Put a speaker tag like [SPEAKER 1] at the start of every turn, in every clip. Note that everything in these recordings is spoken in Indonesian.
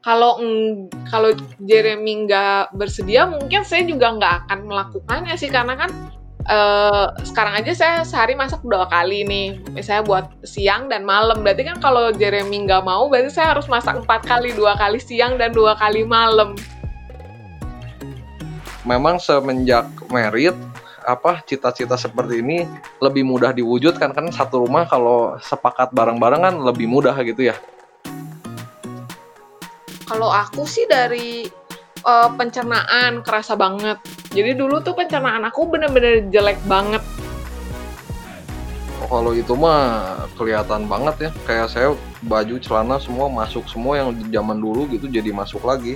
[SPEAKER 1] kalau kalau Jeremy nggak bersedia mungkin saya juga nggak akan melakukannya sih. Karena kan uh, sekarang aja saya sehari masak dua kali nih. Misalnya buat siang dan malam. Berarti kan kalau Jeremy nggak mau berarti saya harus masak empat kali dua kali siang dan dua kali malam.
[SPEAKER 2] Memang semenjak merit apa cita-cita seperti ini lebih mudah diwujudkan. Kan satu rumah kalau sepakat bareng-bareng kan lebih mudah gitu ya
[SPEAKER 1] kalau aku sih dari uh, pencernaan kerasa banget. Jadi dulu tuh pencernaan aku bener-bener jelek banget.
[SPEAKER 2] Oh, kalau itu mah kelihatan banget ya. Kayak saya baju celana semua masuk semua yang zaman dulu gitu jadi masuk lagi.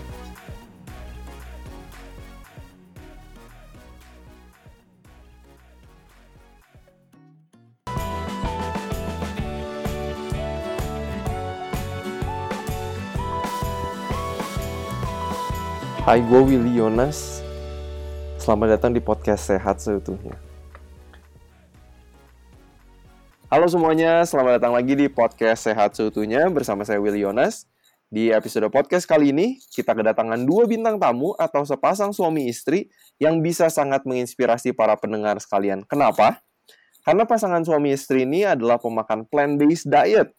[SPEAKER 3] Hai, gue Willy Yonas. Selamat datang di podcast Sehat Seutuhnya. Halo semuanya, selamat datang lagi di podcast Sehat Seutuhnya bersama saya Willy Yonas. Di episode podcast kali ini, kita kedatangan dua bintang tamu atau sepasang suami istri yang bisa sangat menginspirasi para pendengar sekalian. Kenapa? Karena pasangan suami istri ini adalah pemakan plant-based diet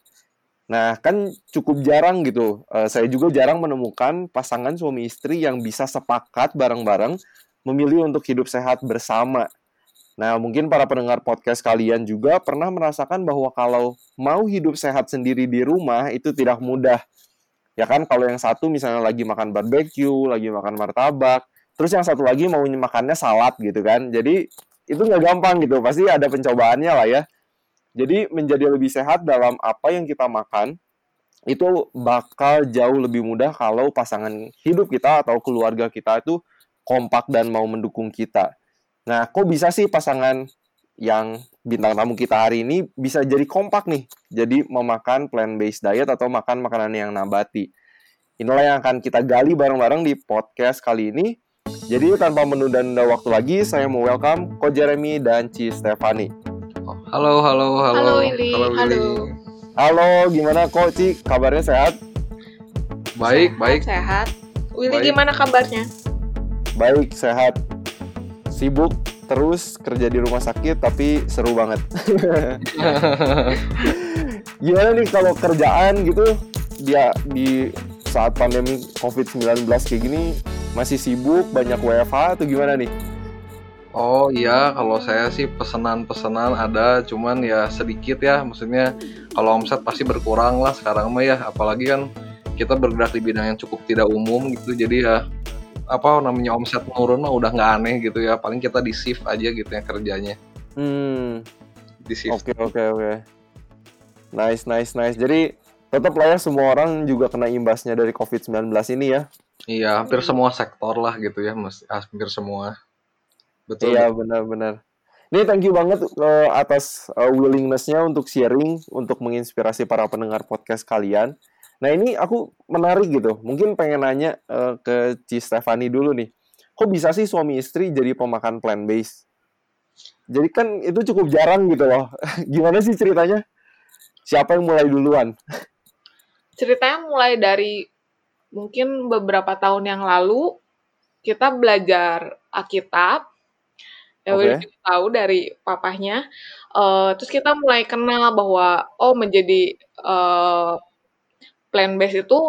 [SPEAKER 3] Nah, kan cukup jarang gitu. Uh, saya juga jarang menemukan pasangan suami istri yang bisa sepakat bareng-bareng memilih untuk hidup sehat bersama. Nah, mungkin para pendengar podcast kalian juga pernah merasakan bahwa kalau mau hidup sehat sendiri di rumah itu tidak mudah. Ya kan, kalau yang satu misalnya lagi makan barbecue, lagi makan martabak, terus yang satu lagi mau makannya salad gitu kan. Jadi itu nggak gampang gitu, pasti ada pencobaannya lah ya. Jadi menjadi lebih sehat dalam apa yang kita makan itu bakal jauh lebih mudah kalau pasangan hidup kita atau keluarga kita itu kompak dan mau mendukung kita. Nah, kok bisa sih pasangan yang bintang tamu kita hari ini bisa jadi kompak nih, jadi memakan plant-based diet atau makan makanan yang nabati. Inilah yang akan kita gali bareng-bareng di podcast kali ini. Jadi tanpa menunda-nunda waktu lagi, saya mau welcome Ko Jeremy dan Ci Stefani.
[SPEAKER 2] Halo, halo, halo.
[SPEAKER 1] Halo Willy. Halo, Willy.
[SPEAKER 3] halo. gimana kok Ci? Kabarnya sehat?
[SPEAKER 2] Baik, sehat, baik.
[SPEAKER 1] Sehat. Willy baik. gimana kabarnya?
[SPEAKER 3] Baik, sehat. Sibuk terus kerja di rumah sakit tapi seru banget. gimana nih kalau kerjaan gitu dia di saat pandemi COVID-19 kayak gini masih sibuk, banyak WFH atau gimana nih?
[SPEAKER 2] Oh iya, kalau saya sih pesanan-pesanan ada, cuman ya sedikit ya. Maksudnya kalau omset pasti berkurang lah sekarang mah ya. Apalagi kan kita bergerak di bidang yang cukup tidak umum gitu. Jadi ya apa namanya omset menurun mah udah nggak aneh gitu ya. Paling kita di shift aja gitu ya kerjanya.
[SPEAKER 3] Hmm. Di shift. Oke okay, oke okay, oke. Okay. Nice nice nice. Jadi tetap lah ya semua orang juga kena imbasnya dari COVID-19 ini ya.
[SPEAKER 2] Iya, hampir semua sektor lah gitu ya, mas, hampir semua.
[SPEAKER 3] Betul. Iya benar-benar. Ini thank you banget uh, atas uh, willingnessnya untuk sharing, untuk menginspirasi para pendengar podcast kalian. Nah ini aku menarik gitu. Mungkin pengen nanya uh, ke Ci Stefani dulu nih. Kok bisa sih suami istri jadi pemakan plant based? Jadi kan itu cukup jarang gitu loh. Gimana sih ceritanya? Siapa yang mulai duluan?
[SPEAKER 1] Ceritanya mulai dari mungkin beberapa tahun yang lalu kita belajar Alkitab ya okay. kita tahu dari papahnya uh, terus kita mulai kenal bahwa oh menjadi uh, plan base itu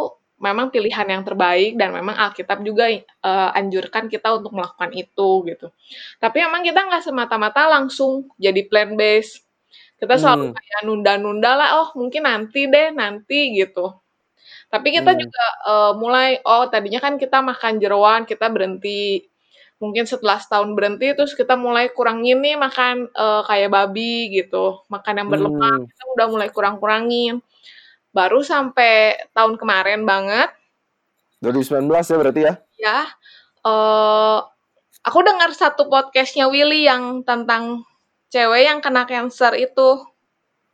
[SPEAKER 1] memang pilihan yang terbaik dan memang Alkitab juga uh, anjurkan kita untuk melakukan itu gitu tapi memang kita nggak semata-mata langsung jadi plan base kita selalu hmm. kayak nunda-nunda lah oh mungkin nanti deh nanti gitu tapi kita hmm. juga uh, mulai oh tadinya kan kita makan jeroan kita berhenti mungkin setelah setahun berhenti terus kita mulai kurangin nih makan uh, kayak babi gitu makan yang berlemak hmm. kita udah mulai kurang-kurangin. Baru sampai tahun kemarin banget.
[SPEAKER 3] 2019 ya berarti ya?
[SPEAKER 1] Ya uh, aku dengar satu podcastnya Willy yang tentang cewek yang kena cancer itu.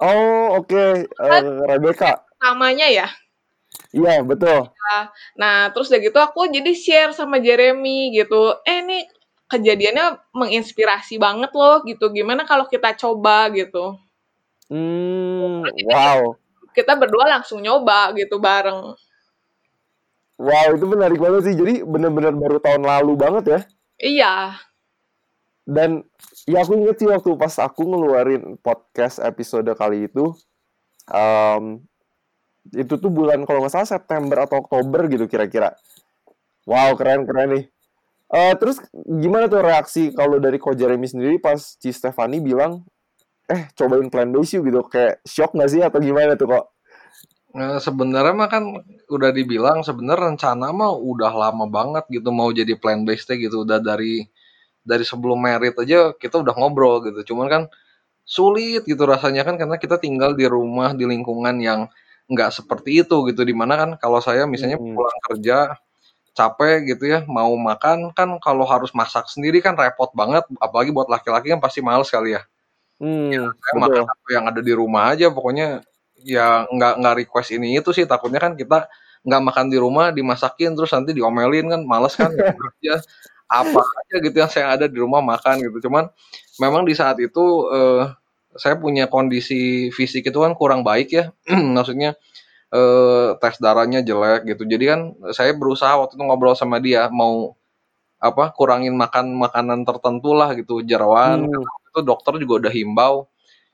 [SPEAKER 3] Oh oke okay. uh, eh, Rebecca.
[SPEAKER 1] namanya ya
[SPEAKER 3] Iya, betul.
[SPEAKER 1] Nah, terus udah gitu aku jadi share sama Jeremy gitu. Eh, ini kejadiannya menginspirasi banget loh gitu. Gimana kalau kita coba gitu.
[SPEAKER 3] Hmm, wow.
[SPEAKER 1] Kita berdua langsung nyoba gitu bareng.
[SPEAKER 3] Wow, itu menarik banget sih. Jadi bener-bener baru tahun lalu banget ya.
[SPEAKER 1] Iya.
[SPEAKER 3] Dan ya aku inget sih waktu pas aku ngeluarin podcast episode kali itu, um, itu tuh bulan kalau nggak salah September atau Oktober gitu kira-kira. Wow, keren-keren nih. Uh, terus gimana tuh reaksi kalau dari Ko Jeremy sendiri pas Ci Stefani bilang, eh cobain plan yuk gitu, kayak shock nggak sih atau gimana tuh kok?
[SPEAKER 2] Nah, sebenarnya mah kan udah dibilang sebenarnya rencana mah udah lama banget gitu mau jadi plan base gitu udah dari dari sebelum merit aja kita udah ngobrol gitu cuman kan sulit gitu rasanya kan karena kita tinggal di rumah di lingkungan yang nggak seperti itu gitu. Di mana kan kalau saya misalnya hmm. pulang kerja capek gitu ya mau makan kan kalau harus masak sendiri kan repot banget. Apalagi buat laki-laki kan pasti males kali ya. Hmm, ya saya makan apa yang ada di rumah aja pokoknya ya nggak nggak request ini itu sih. Takutnya kan kita nggak makan di rumah dimasakin terus nanti diomelin kan males kan. Ya apa aja gitu yang saya ada di rumah makan gitu. Cuman memang di saat itu uh, saya punya kondisi fisik itu kan kurang baik ya maksudnya uh, tes darahnya jelek gitu jadi kan saya berusaha waktu itu ngobrol sama dia mau apa kurangin makan makanan tertentu lah gitu jeroan hmm. itu dokter juga udah himbau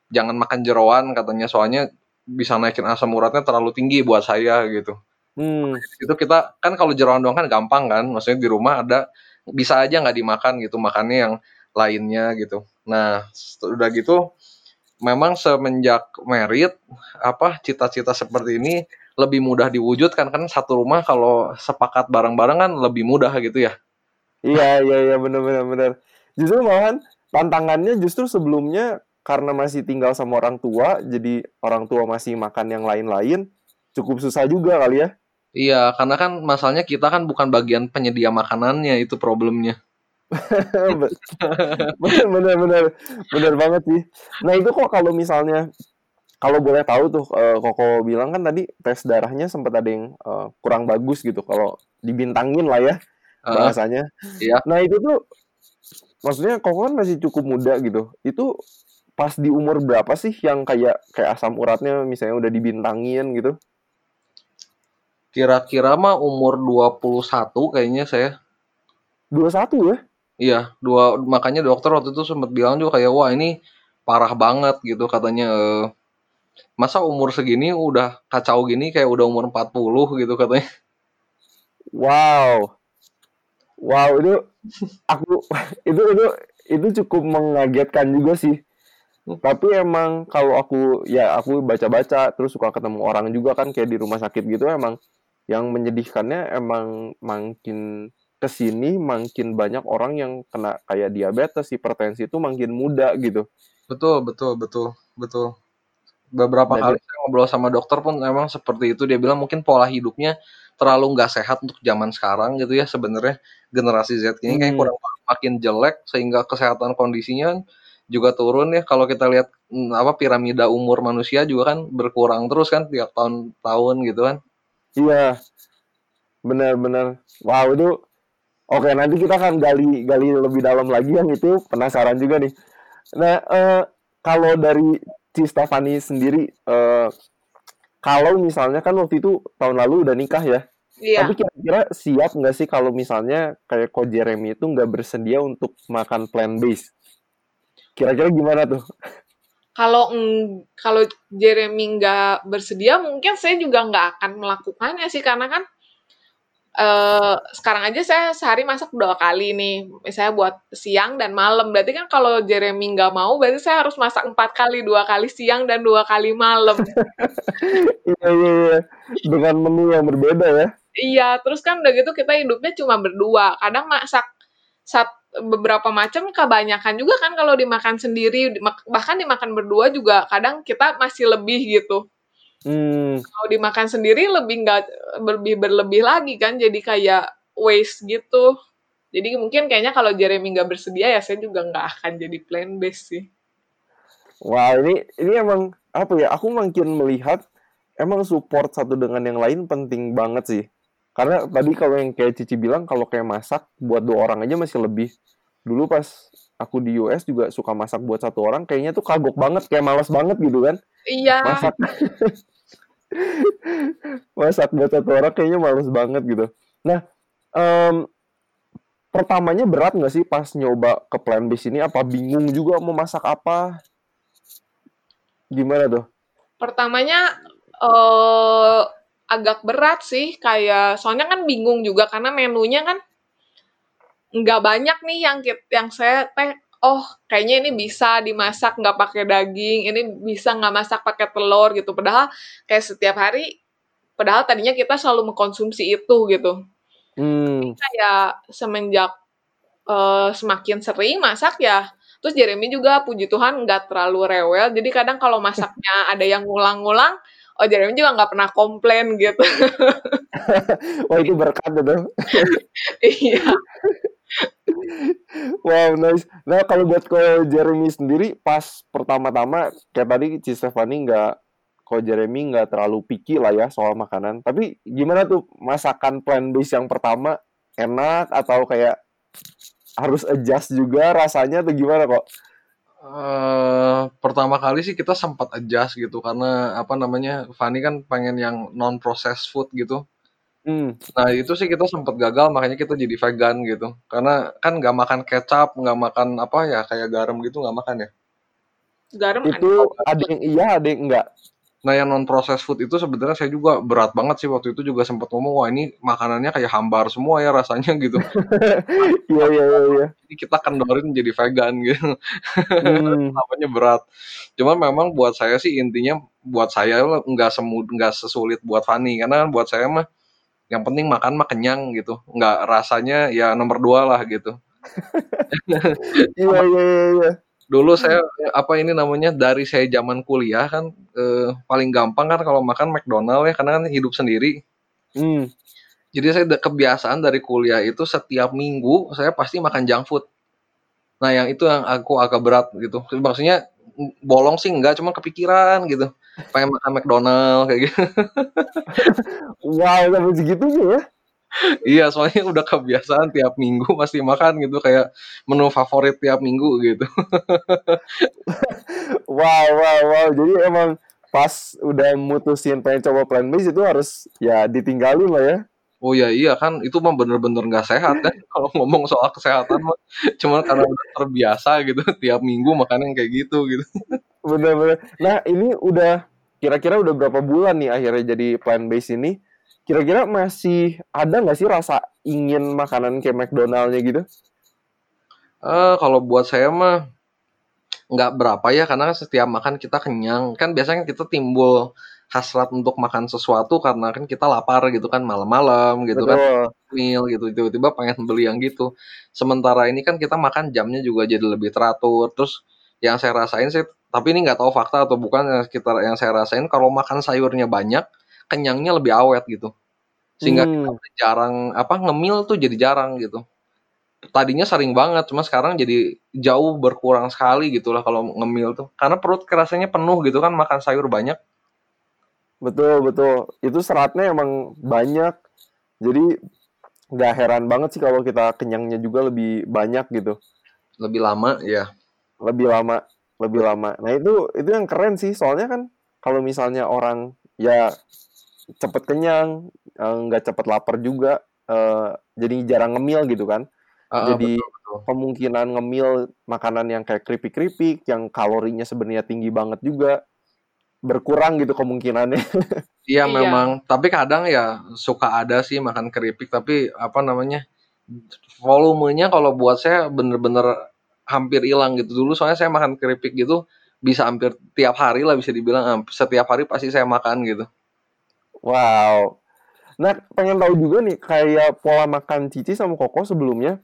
[SPEAKER 2] jangan makan jeroan katanya soalnya bisa naikin asam uratnya terlalu tinggi buat saya gitu. Hmm. Itu kita kan kalau jeroan doang kan gampang kan, maksudnya di rumah ada bisa aja nggak dimakan gitu, makannya yang lainnya gitu. Nah, udah gitu memang semenjak merit apa cita-cita seperti ini lebih mudah diwujudkan kan satu rumah kalau sepakat bareng-bareng kan lebih mudah gitu ya.
[SPEAKER 3] Iya iya iya benar benar benar. Justru malahan tantangannya justru sebelumnya karena masih tinggal sama orang tua, jadi orang tua masih makan yang lain-lain, cukup susah juga kali ya.
[SPEAKER 2] Iya, karena kan masalahnya kita kan bukan bagian penyedia makanannya, itu problemnya.
[SPEAKER 3] Bener bener bener bener banget sih. Nah itu kok kalau misalnya kalau boleh tahu tuh uh, Koko bilang kan tadi tes darahnya sempat ada yang uh, kurang bagus gitu kalau dibintangin lah ya bahasanya. Uh, iya. Nah itu tuh maksudnya Koko kan masih cukup muda gitu. Itu pas di umur berapa sih yang kayak kayak asam uratnya misalnya udah dibintangin gitu?
[SPEAKER 2] Kira-kira mah umur 21 kayaknya saya.
[SPEAKER 3] 21 ya?
[SPEAKER 2] Iya, dua makanya dokter waktu itu sempat bilang juga kayak wah ini parah banget gitu katanya eh, masa umur segini udah kacau gini kayak udah umur 40 gitu katanya.
[SPEAKER 3] Wow. Wow, itu aku itu itu itu cukup mengagetkan juga sih tapi emang kalau aku ya aku baca-baca terus suka ketemu orang juga kan kayak di rumah sakit gitu emang yang menyedihkannya emang makin ke sini makin banyak orang yang kena kayak diabetes hipertensi itu makin muda gitu
[SPEAKER 2] betul betul betul betul beberapa Dan kali saya ngobrol sama dokter pun emang seperti itu dia bilang mungkin pola hidupnya terlalu nggak sehat untuk zaman sekarang gitu ya sebenarnya generasi Z ini hmm. kayak kurang makin jelek sehingga kesehatan kondisinya juga turun ya kalau kita lihat mm, apa piramida umur manusia juga kan berkurang terus kan tiap tahun-tahun gitu kan.
[SPEAKER 3] Iya. Benar-benar. Wow, itu Oke, nanti kita akan gali gali lebih dalam lagi yang itu penasaran juga nih. Nah, eh, kalau dari Ci Stefani sendiri eh, kalau misalnya kan waktu itu tahun lalu udah nikah ya. Iya. Tapi kira-kira siap nggak sih kalau misalnya kayak Ko Jeremy itu nggak bersedia untuk makan plant based? Kira-kira gimana tuh?
[SPEAKER 1] Kalau kalau Jeremy nggak bersedia, mungkin saya juga nggak akan melakukannya sih karena kan uh, sekarang aja saya sehari masak dua kali nih, misalnya buat siang dan malam. Berarti kan kalau Jeremy nggak mau, berarti saya harus masak empat kali, dua kali siang dan dua kali malam.
[SPEAKER 3] iya iya iya, dengan menu yang berbeda ya.
[SPEAKER 1] Iya, terus kan udah gitu kita hidupnya cuma berdua. Kadang masak sat, beberapa macam kebanyakan juga kan kalau dimakan sendiri bahkan dimakan berdua juga kadang kita masih lebih gitu hmm. kalau dimakan sendiri lebih nggak lebih berlebih lagi kan jadi kayak waste gitu jadi mungkin kayaknya kalau Jeremy nggak bersedia ya saya juga nggak akan jadi plan base sih
[SPEAKER 3] wah ini ini emang apa ya aku makin melihat emang support satu dengan yang lain penting banget sih karena tadi kalau yang kayak Cici bilang kalau kayak masak buat dua orang aja masih lebih. Dulu pas aku di US juga suka masak buat satu orang, kayaknya tuh kagok banget, kayak males banget gitu kan.
[SPEAKER 1] Iya. Masak.
[SPEAKER 3] masak buat satu orang kayaknya males banget gitu. Nah, um, pertamanya berat nggak sih pas nyoba ke plan base ini? Apa bingung juga mau masak apa? Gimana tuh?
[SPEAKER 1] Pertamanya uh, agak berat sih, kayak soalnya kan bingung juga karena menunya kan nggak banyak nih yang yang saya teh oh kayaknya ini bisa dimasak nggak pakai daging, ini bisa nggak masak pakai telur gitu. Padahal kayak setiap hari, padahal tadinya kita selalu mengkonsumsi itu gitu. Hmm. Kayak semenjak uh, semakin sering masak ya, terus Jeremy juga puji Tuhan nggak terlalu rewel. Jadi kadang kalau masaknya ada yang ngulang-ngulang, oh Jeremy juga nggak pernah komplain gitu.
[SPEAKER 3] Wah itu berkat itu.
[SPEAKER 1] iya.
[SPEAKER 3] Wow, nice. Nah, kalau buat ko Jeremy sendiri, pas pertama-tama, kayak tadi Ci Stefani nggak, ko Jeremy nggak terlalu picky lah ya soal makanan. Tapi gimana tuh masakan plant based yang pertama? Enak atau kayak harus adjust juga rasanya atau gimana kok?
[SPEAKER 2] Uh, pertama kali sih kita sempat adjust gitu karena apa namanya Fanny kan pengen yang non processed food gitu Hmm. Nah itu sih kita sempat gagal makanya kita jadi vegan gitu. Karena kan nggak makan kecap, nggak makan apa ya kayak garam gitu nggak makan ya.
[SPEAKER 3] Garam itu ada yang iya ada yang enggak.
[SPEAKER 2] Nah yang non processed food itu sebenarnya saya juga berat banget sih waktu itu juga sempat ngomong wah ini makanannya kayak hambar semua ya rasanya gitu.
[SPEAKER 3] Iya iya iya. iya.
[SPEAKER 2] Jadi kita kendorin jadi vegan gitu. Hmm. Namanya berat. Cuman memang buat saya sih intinya buat saya nggak semud nggak sesulit buat Fanny karena buat saya mah yang penting makan mah kenyang gitu. Nggak rasanya ya nomor dua lah gitu.
[SPEAKER 3] Iya iya iya
[SPEAKER 2] dulu saya apa ini namanya dari saya zaman kuliah kan eh, paling gampang kan kalau makan McDonald ya karena kan hidup sendiri. Hmm. jadi saya kebiasaan dari kuliah itu setiap minggu saya pasti makan junk food. Nah yang itu yang aku agak berat gitu. Maksudnya bolong sih enggak cuma kepikiran gitu pengen makan McDonald kayak gitu.
[SPEAKER 3] Wow sampai segitunya ya?
[SPEAKER 2] Iya soalnya udah kebiasaan tiap minggu pasti makan gitu kayak menu favorit tiap minggu gitu.
[SPEAKER 3] Wow wow wow. Jadi emang pas udah mutusin pengen coba plan based itu harus ya ditinggalin lah ya
[SPEAKER 2] Oh ya iya kan itu mah bener-bener nggak sehat kan kalau ngomong soal kesehatan mah cuma karena udah terbiasa gitu tiap minggu makan yang kayak gitu gitu.
[SPEAKER 3] Bener-bener. Nah ini udah kira-kira udah berapa bulan nih akhirnya jadi plant based ini? Kira-kira masih ada nggak sih rasa ingin makanan kayak McDonaldnya gitu?
[SPEAKER 2] Uh, kalau buat saya mah nggak berapa ya karena setiap makan kita kenyang kan biasanya kita timbul hasrat untuk makan sesuatu karena kan kita lapar gitu kan malam-malam gitu kan, Betul. kan meal gitu tiba-tiba pengen beli yang gitu. Sementara ini kan kita makan jamnya juga jadi lebih teratur. Terus yang saya rasain sih tapi ini nggak tahu fakta atau bukan yang kita yang saya rasain kalau makan sayurnya banyak kenyangnya lebih awet gitu. Sehingga hmm. kita jarang apa ngemil tuh jadi jarang gitu. Tadinya sering banget cuma sekarang jadi jauh berkurang sekali gitu lah kalau ngemil tuh. Karena perut kerasanya penuh gitu kan makan sayur banyak
[SPEAKER 3] Betul, betul. Itu seratnya emang banyak. Jadi nggak heran banget sih kalau kita kenyangnya juga lebih banyak gitu.
[SPEAKER 2] Lebih lama, ya.
[SPEAKER 3] Lebih lama, lebih lama. Nah itu itu yang keren sih. Soalnya kan kalau misalnya orang ya cepet kenyang, eh, nggak cepet lapar juga, uh, jadi jarang ngemil gitu kan. Uh, jadi betul, betul. kemungkinan ngemil makanan yang kayak keripik-keripik, yang kalorinya sebenarnya tinggi banget juga, berkurang gitu kemungkinannya.
[SPEAKER 2] iya, iya memang, tapi kadang ya suka ada sih makan keripik tapi apa namanya? volumenya kalau buat saya bener-bener hampir hilang gitu. Dulu soalnya saya makan keripik gitu bisa hampir tiap hari lah bisa dibilang setiap hari pasti saya makan gitu.
[SPEAKER 3] Wow. Nah, pengen tahu juga nih kayak pola makan Cici sama Koko sebelumnya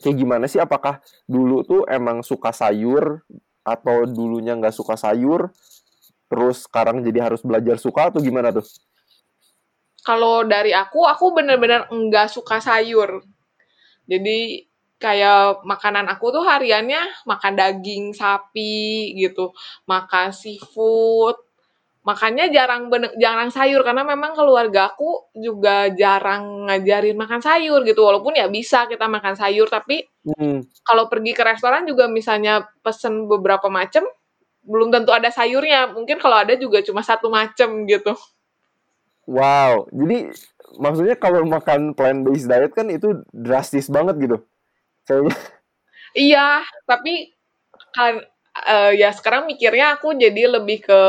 [SPEAKER 3] kayak gimana sih? Apakah dulu tuh emang suka sayur atau dulunya nggak suka sayur? Terus sekarang jadi harus belajar suka atau gimana tuh?
[SPEAKER 1] Kalau dari aku, aku bener-bener enggak suka sayur. Jadi kayak makanan aku tuh hariannya makan daging sapi gitu, makan seafood, makannya jarang bener, jarang sayur karena memang keluarga aku juga jarang ngajarin makan sayur gitu walaupun ya bisa kita makan sayur tapi hmm. kalau pergi ke restoran juga misalnya pesen beberapa macam belum tentu ada sayurnya. Mungkin kalau ada juga cuma satu macam gitu.
[SPEAKER 3] Wow, jadi maksudnya kalau makan plant based diet kan itu drastis banget gitu. Kayaknya.
[SPEAKER 1] Iya, tapi kan uh, ya sekarang mikirnya aku jadi lebih ke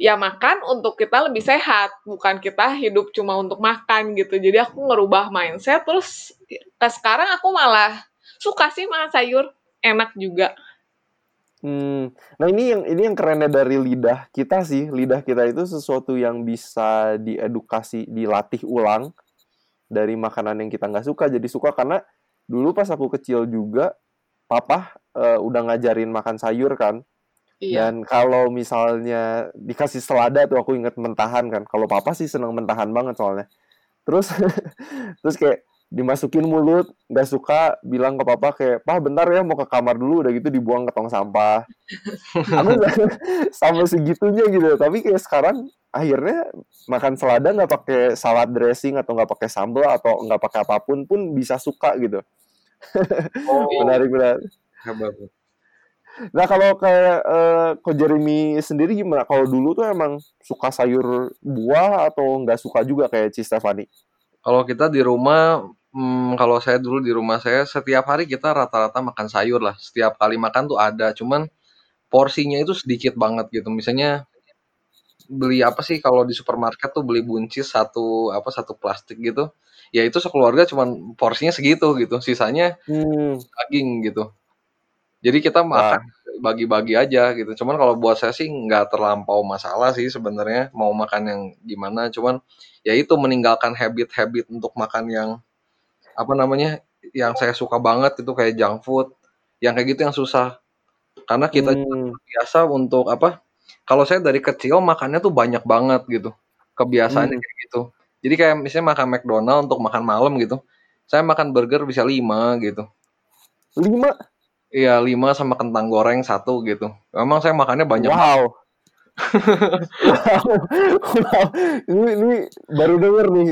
[SPEAKER 1] ya makan untuk kita lebih sehat, bukan kita hidup cuma untuk makan gitu. Jadi aku ngerubah mindset terus ke sekarang aku malah suka sih makan sayur, enak juga.
[SPEAKER 3] Hmm. Nah ini yang ini yang kerennya dari lidah kita sih. Lidah kita itu sesuatu yang bisa diedukasi, dilatih ulang dari makanan yang kita nggak suka jadi suka karena dulu pas aku kecil juga papa uh, udah ngajarin makan sayur kan. Iya. Dan kalau misalnya dikasih selada tuh aku inget mentahan kan. Kalau papa sih seneng mentahan banget soalnya. Terus terus kayak dimasukin mulut nggak suka bilang ke papa kayak pah bentar ya mau ke kamar dulu. Udah gitu dibuang ke tong sampah. Aku sama segitunya gitu. Tapi kayak sekarang akhirnya makan selada nggak pakai salad dressing atau nggak pakai sambal atau nggak pakai apa pun pun bisa suka gitu. Oh, menarik menarik Nah kalau kayak uh, ko Jeremy sendiri gimana? Kalau dulu tuh emang suka sayur buah atau nggak suka juga kayak Ci Stefani?
[SPEAKER 2] Kalau kita di rumah Hmm, kalau saya dulu di rumah saya setiap hari kita rata-rata makan sayur lah. Setiap kali makan tuh ada, cuman porsinya itu sedikit banget gitu. Misalnya beli apa sih kalau di supermarket tuh beli buncis satu apa satu plastik gitu. Ya itu sekeluarga cuman porsinya segitu gitu. Sisanya hmm. daging gitu. Jadi kita makan bagi-bagi aja gitu. Cuman kalau buat saya sih nggak terlampau masalah sih sebenarnya mau makan yang gimana. Cuman ya itu meninggalkan habit-habit untuk makan yang apa namanya yang saya suka banget itu kayak junk food yang kayak gitu yang susah. Karena kita hmm. biasa untuk apa kalau saya dari kecil makannya tuh banyak banget gitu kebiasaannya hmm. kayak gitu. Jadi kayak misalnya makan McDonald untuk makan malam gitu saya makan burger bisa lima gitu.
[SPEAKER 3] Lima?
[SPEAKER 2] Iya lima sama kentang goreng satu gitu. Memang saya makannya banyak
[SPEAKER 3] wow. wow, wow. Ini, ini baru denger nih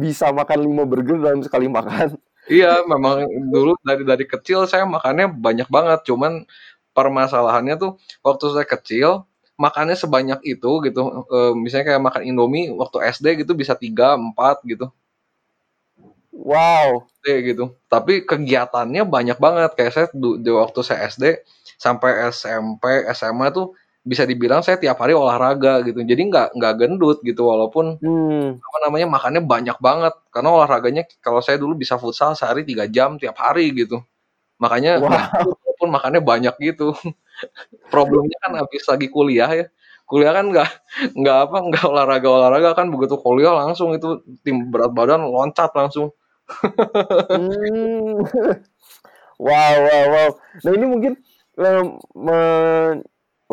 [SPEAKER 3] bisa makan lima burger dalam sekali makan.
[SPEAKER 2] Iya, memang dulu dari dari kecil saya makannya banyak banget. Cuman permasalahannya tuh waktu saya kecil makannya sebanyak itu gitu. E, misalnya kayak makan Indomie waktu SD gitu bisa tiga empat gitu.
[SPEAKER 3] Wow.
[SPEAKER 2] SD gitu. Tapi kegiatannya banyak banget. Kayak saya di waktu saya SD sampai SMP, SMA tuh bisa dibilang saya tiap hari olahraga gitu. Jadi nggak nggak gendut gitu walaupun hmm. apa namanya makannya banyak banget. Karena olahraganya kalau saya dulu bisa futsal sehari tiga jam tiap hari gitu. Makanya wow. walaupun makannya banyak gitu. Problemnya kan habis lagi kuliah ya. Kuliah kan nggak nggak apa nggak olahraga olahraga kan. Begitu kuliah langsung itu tim berat badan loncat langsung.
[SPEAKER 3] Hmm. wow wow wow. Nah ini mungkin um,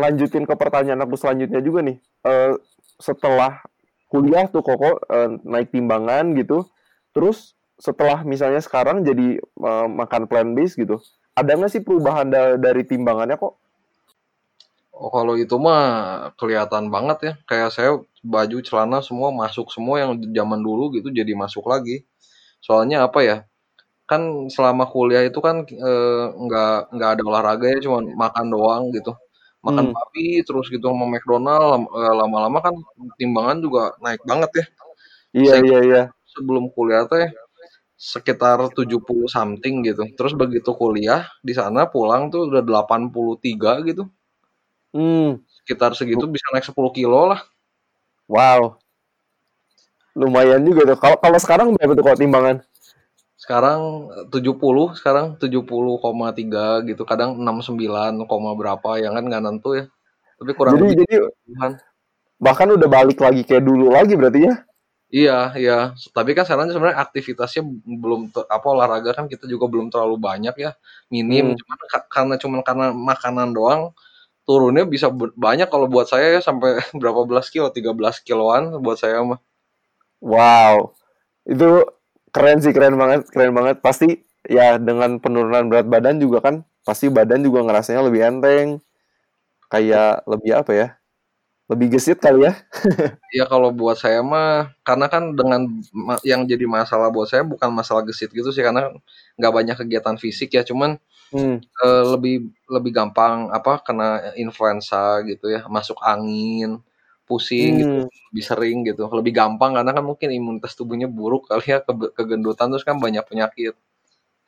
[SPEAKER 3] lanjutin ke pertanyaan aku selanjutnya juga nih. Uh, setelah kuliah tuh koko uh, naik timbangan gitu, terus setelah misalnya sekarang jadi uh, makan plant based gitu, ada nggak sih perubahan da dari timbangannya kok?
[SPEAKER 2] Oh, kalau itu mah kelihatan banget ya. Kayak saya baju celana semua masuk semua yang zaman dulu gitu jadi masuk lagi. Soalnya apa ya? Kan selama kuliah itu kan nggak e, nggak ada olahraga ya, cuma makan doang gitu makan hmm. babi terus gitu sama McDonald eh, lama-lama kan timbangan juga naik banget ya.
[SPEAKER 3] Iya Saya, iya iya.
[SPEAKER 2] Sebelum kuliah teh sekitar 70 something gitu. Terus begitu kuliah di sana pulang tuh udah 83 gitu. Hmm. Sekitar segitu bisa naik 10 kilo lah.
[SPEAKER 3] Wow. Lumayan juga tuh. Kalau kalau sekarang berapa tuh kalau timbangan?
[SPEAKER 2] Sekarang 70, sekarang 70,3 gitu, kadang 69, berapa ya kan nggak nentu ya. Tapi kurang
[SPEAKER 3] jadi, lebih. Jadi bahkan udah balik lagi kayak dulu lagi berarti ya?
[SPEAKER 2] Iya, iya. Tapi kan sekarang sebenarnya aktivitasnya belum apa olahraga kan kita juga belum terlalu banyak ya, minim. Hmm. Cuman karena cuman karena makanan doang turunnya bisa banyak kalau buat saya ya sampai berapa belas kilo, 13 kiloan buat saya mah.
[SPEAKER 3] Wow. Itu keren sih keren banget keren banget. Pasti ya dengan penurunan berat badan juga kan pasti badan juga ngerasanya lebih enteng. Kayak lebih apa ya? Lebih gesit kali ya.
[SPEAKER 2] Ya kalau buat saya mah karena kan dengan yang jadi masalah buat saya bukan masalah gesit gitu sih karena nggak banyak kegiatan fisik ya. Cuman hmm. e, lebih lebih gampang apa kena influenza gitu ya masuk angin pusing gitu, lebih sering gitu, lebih gampang karena kan mungkin imunitas tubuhnya buruk kali ya ke kegendutan terus kan banyak penyakit.